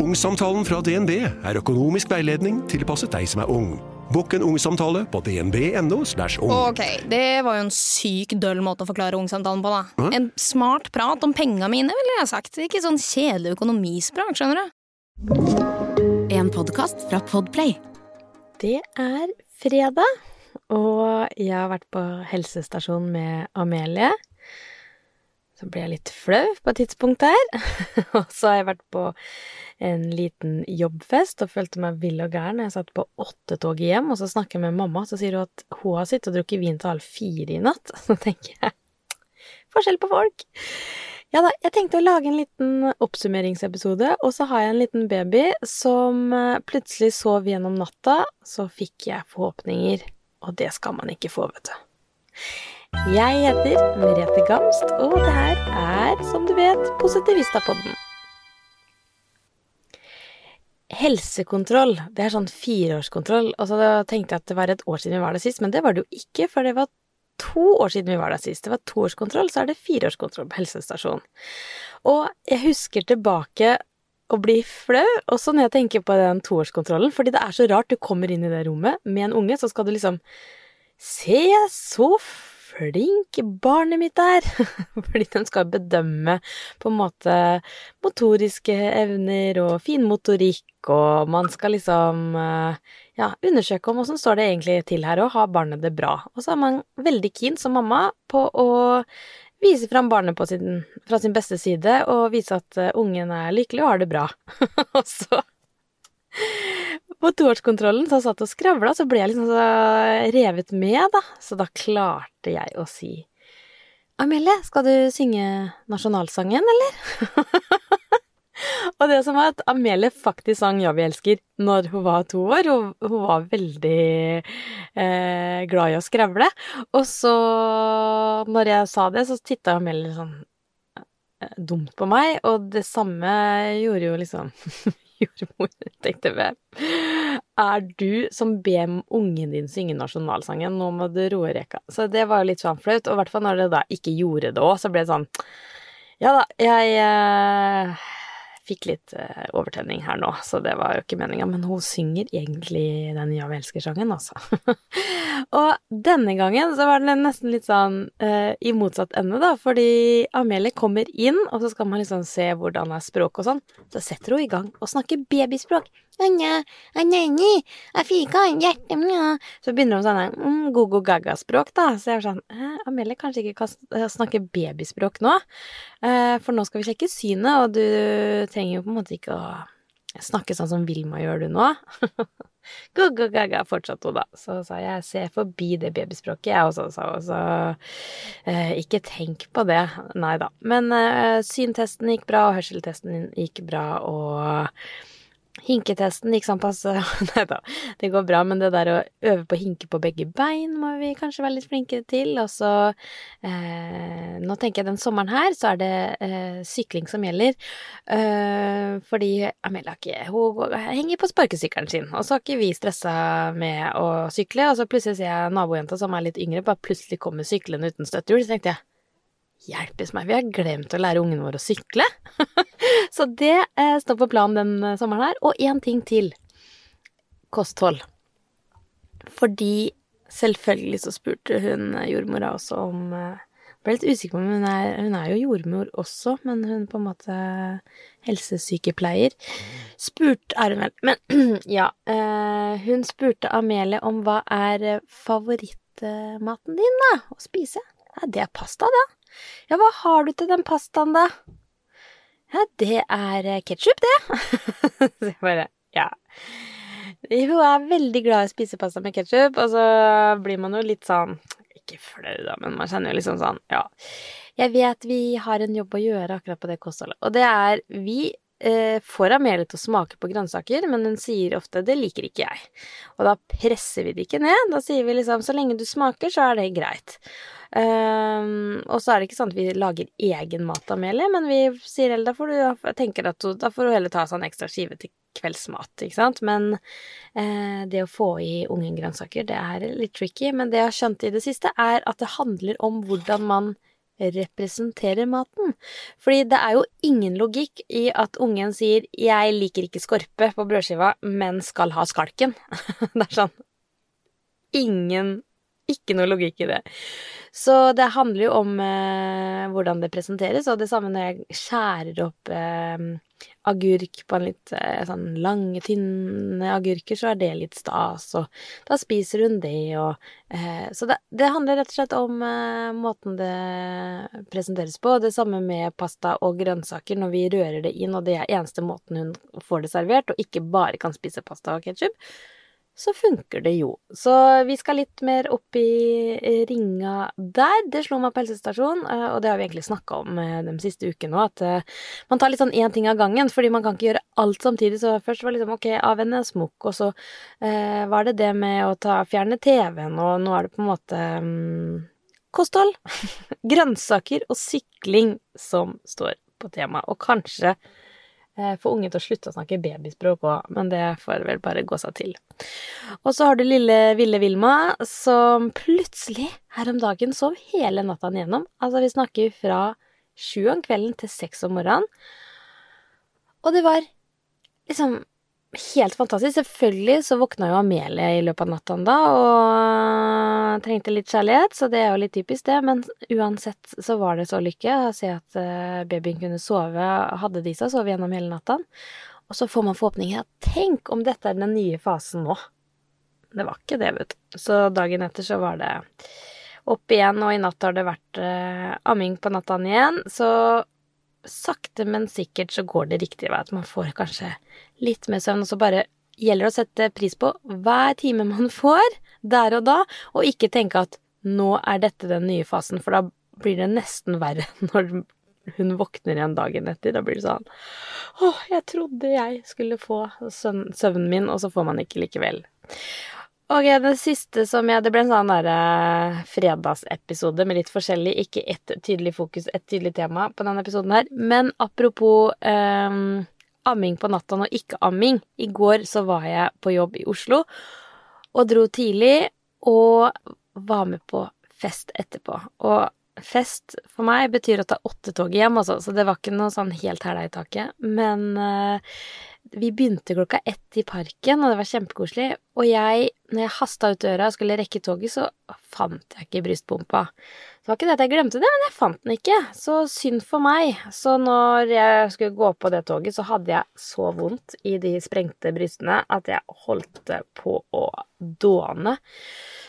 Ungsamtalen fra DNB er økonomisk veiledning tilpasset deg som er ung. Bokk en ungsamtale på dnb.no. ung. Ok, det var jo en syk døll måte å forklare ungsamtalen på, da. En smart prat om penga mine, ville jeg sagt. Ikke sånn kjedelig økonomispråk, skjønner du. En podkast fra Podplay. Det er fredag, og jeg har vært på helsestasjon med Amelie. Så ble jeg litt flau på et tidspunkt der. og så har jeg vært på en liten jobbfest og følte meg vill og gæren. Jeg satt på åttetoget hjem, og så snakker jeg med mamma, så sier hun at hun har sittet og drukket vin til halv fire i natt. Så tenker jeg forskjell på folk. Ja da, jeg tenkte å lage en liten oppsummeringsepisode, og så har jeg en liten baby som eh, plutselig sov gjennom natta. Så fikk jeg forhåpninger, og det skal man ikke få, vet du. Jeg heter Merete Gamst, og det her er, som du vet, Positivistapodden. Helsekontroll, det er sånn fireårskontroll. Og så tenkte jeg at det var et år siden vi var der sist, men det var det jo ikke, for det var to år siden vi var der sist. Det var toårskontroll, så er det fireårskontroll på helsestasjonen. Og jeg husker tilbake å bli flau, også når jeg tenker på den toårskontrollen, fordi det er så rart. Du kommer inn i det rommet med en unge, så skal du liksom Se, så flink barnet mitt er! Fordi den skal bedømme på en måte motoriske evner og fin motorikk, og man skal liksom ja, undersøke om åssen står det egentlig til her, og har barnet det bra. Og så er man veldig keen som mamma på å vise fram barnet sin, fra sin beste side, og vise at ungen er lykkelig og har det bra. og så på toårskontrollen så satt og skravla, så ble jeg liksom så revet med, da. Så da klarte jeg å si Amelie, skal du synge nasjonalsangen, eller? og det som var at Amelie faktisk sang Ja, vi elsker når hun var to år. Hun, hun var veldig eh, glad i å skravle. Og så, når jeg sa det, så titta Amelie sånn eh, dumt på meg, og det samme gjorde jo liksom jordmor, tenkte jeg. Er du som ber ungen din synge nasjonalsangen, nå må du roe reka. Så det var litt sånn flaut, og i hvert fall når det da ikke gjorde det òg, så ble det sånn Ja da, jeg eh, fikk litt eh, overtenning her nå, så det var jo ikke meninga, men hun synger egentlig den Ja, vi elsker-sangen, altså. og denne gangen så var det nesten litt sånn uh, i motsatt ende, da, fordi Amelie kommer inn, og så skal man liksom se hvordan er språket og sånn. Så setter hun i gang og snakker babyspråk. Så begynner hun sånn mm, go-go-gaga-språk, da. Så jeg var sånn Amelie kanskje ikke kan snakke babyspråk nå, eh, for nå skal vi sjekke synet, og du trenger jo på en måte ikke å snakke sånn som Vilma gjør du nå. Go-go-gaga, fortsatte hun da. Så sa jeg se forbi det babyspråket, jeg også, sa hun. Så eh, ikke tenk på det. Nei da. Men eh, syntesten gikk bra, og hørseltesten gikk bra, og Hinketesten gikk sånn passe. Nei da, det går bra, men det der å øve på å hinke på begge bein må vi kanskje være litt flinkere til. Og så eh, Nå tenker jeg den sommeren her så er det eh, sykling som gjelder. Eh, fordi Amelia ikke Hun henger på sparkesykkelen sin, og så har ikke vi stressa med å sykle. Og så plutselig ser jeg nabojenta som er litt yngre, bare plutselig kommer syklende uten støttehjul. Så tenkte jeg Hjelpes meg, vi har glemt å lære ungene våre å sykle. så det eh, står på planen den eh, sommeren her. Og én ting til. Kosthold. Fordi selvfølgelig så spurte hun eh, jordmora også om jeg ble litt usikker på om hun er Hun er jo jordmor også, men hun på en måte helsesykepleier. Spurt er hun vel. Men ja. Eh, hun spurte Amelie om hva er favorittmaten din, da? Å spise? Ja, det er pasta, da. Ja, hva har du til den pastaen, da? Ja, det er eh, ketsjup, det. så jeg bare Ja. Hun er veldig glad i å spise pasta med ketsjup, og så blir man jo litt sånn Ikke flau, da, men man kjenner jo liksom sånn Ja. Jeg vet vi har en jobb å gjøre akkurat på det kostholdet, og det er Vi får Amelie til å smake på grønnsaker, men hun sier ofte 'det liker ikke jeg'. Og da presser vi det ikke ned. Da sier vi liksom 'så lenge du smaker, så er det greit'. Um, og så er det ikke sånn at vi lager egen mat Amelie, men vi sier heller da får du tenker at du, da får du heller ta seg en ekstra skive til kveldsmat, ikke sant. Men eh, det å få i ungen grønnsaker, det er litt tricky. Men det jeg har skjønt i det siste, er at det handler om hvordan man representerer maten. Fordi det er jo ingen logikk i at ungen sier 'jeg liker ikke skorpe på brødskiva, men skal ha skalken'. det er sånn Ingen ikke noe logikk i det. Så det handler jo om eh, hvordan det presenteres, og det samme når jeg skjærer opp eh, agurk på en litt eh, sånn lange, tynne agurker, så er det litt stas, og da spiser hun det, og eh, Så det, det, handler rett og slett om eh, måten det presenteres på. Det samme med pasta og grønnsaker når vi rører det inn, og det er eneste måten hun får det servert, og ikke bare kan spise pasta og ketsjup så funker det jo. Så vi skal litt mer opp i ringa der. Det slo meg på helsestasjonen, eh, og det har vi egentlig snakka om eh, de siste ukene òg, at eh, man tar litt sånn én ting av gangen, fordi man kan ikke gjøre alt samtidig. Så først var det liksom ok, avvenne smokk, og så eh, var det det med å ta, fjerne TV-en, og nå er det på en måte um, kosthold, grønnsaker og sykling som står på temaet. Og kanskje Eh, få unge til å slutte å snakke babyspråk òg, men det får vel bare gå seg til. Og så har du lille Ville Vilma, som plutselig her om dagen sov hele natta igjennom. Altså, vi snakker fra sju om kvelden til seks om morgenen. Og det var liksom helt fantastisk. Selvfølgelig så våkna jo Amelie i løpet av natta da og trengte litt kjærlighet, så det er jo litt typisk, det. Men uansett så var det så lykke å se at eh, babyen kunne sove, hadde de seg, sove gjennom hele natta. Og så får man forhåpninger tenk om dette er den nye fasen nå. Det var ikke det, vet du. Så dagen etter så var det opp igjen, og i natt har det vært eh, amming på natta igjen. Så sakte, men sikkert så går det riktig vei. At man får kanskje litt mer søvn. Og så bare gjelder det å sette pris på hver time man får der og da, og ikke tenke at nå er dette den nye fasen, for da blir det nesten verre når hun våkner igjen dagen etter. Da blir det sånn Å, jeg trodde jeg skulle få søvnen min, og så får man ikke likevel. Ok, det siste som jeg Det ble en sånn derre uh, fredagsepisode med litt forskjellig, ikke ett tydelig fokus, ett tydelig tema på denne episoden her. Men apropos um, amming på natta og ikke-amming. I går så var jeg på jobb i Oslo og dro tidlig og var med på fest etterpå. Og fest for meg betyr å ta åtte tog hjem, altså, så det var ikke noe sånn helt hæla i taket. Men uh, vi begynte klokka ett i parken, og det var kjempekoselig. Og jeg, når jeg hasta ut døra og skulle rekke toget, så fant jeg ikke brystpumpa. Det var ikke det at jeg glemte det, men jeg fant den ikke. Så synd for meg. Så når jeg skulle gå på det toget, så hadde jeg så vondt i de sprengte brystene at jeg holdt på å dåne.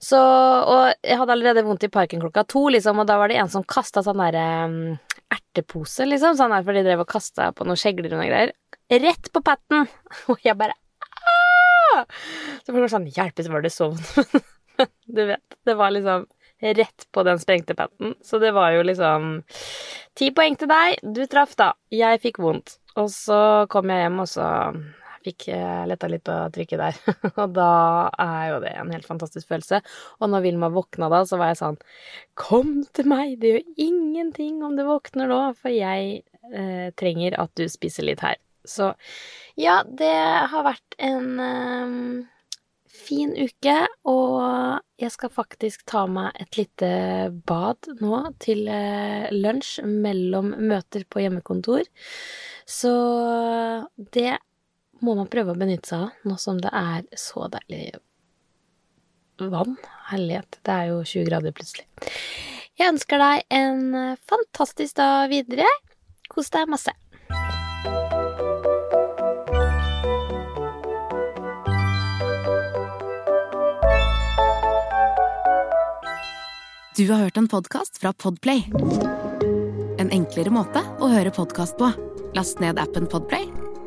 Så Og jeg hadde allerede vondt i parken klokka to, liksom, og da var det en som kasta sånn derre um, ertepose, liksom, sånn her, for de drev og kasta på noen skjegler og noen greier rett på patten. Og jeg bare Aah! Så folk var sånn Hjelpes, var det vondt. du vet, det var liksom rett på den sprengte patten. Så det var jo liksom Ti poeng til deg. Du traff, da. Jeg fikk vondt. Og så kom jeg hjem, og så fikk letta litt på trykket der. og da er jo det en helt fantastisk følelse. Og når Vilma våkna da, så var jeg sånn Kom til meg, det gjør ingenting om du våkner nå, for jeg eh, trenger at du spiser litt her. Så ja, det har vært en eh, fin uke, og jeg skal faktisk ta meg et lite bad nå til uh, lunsj mellom møter på hjemmekontor. Så det må man prøve å benytte seg av nå som det er så deilig vann. Herlighet, det er jo 20 grader plutselig. Jeg ønsker deg en fantastisk dag videre. Kos deg masse. Du har hørt en podkast fra Podplay. En enklere måte å høre podkast på. Last ned appen Podplay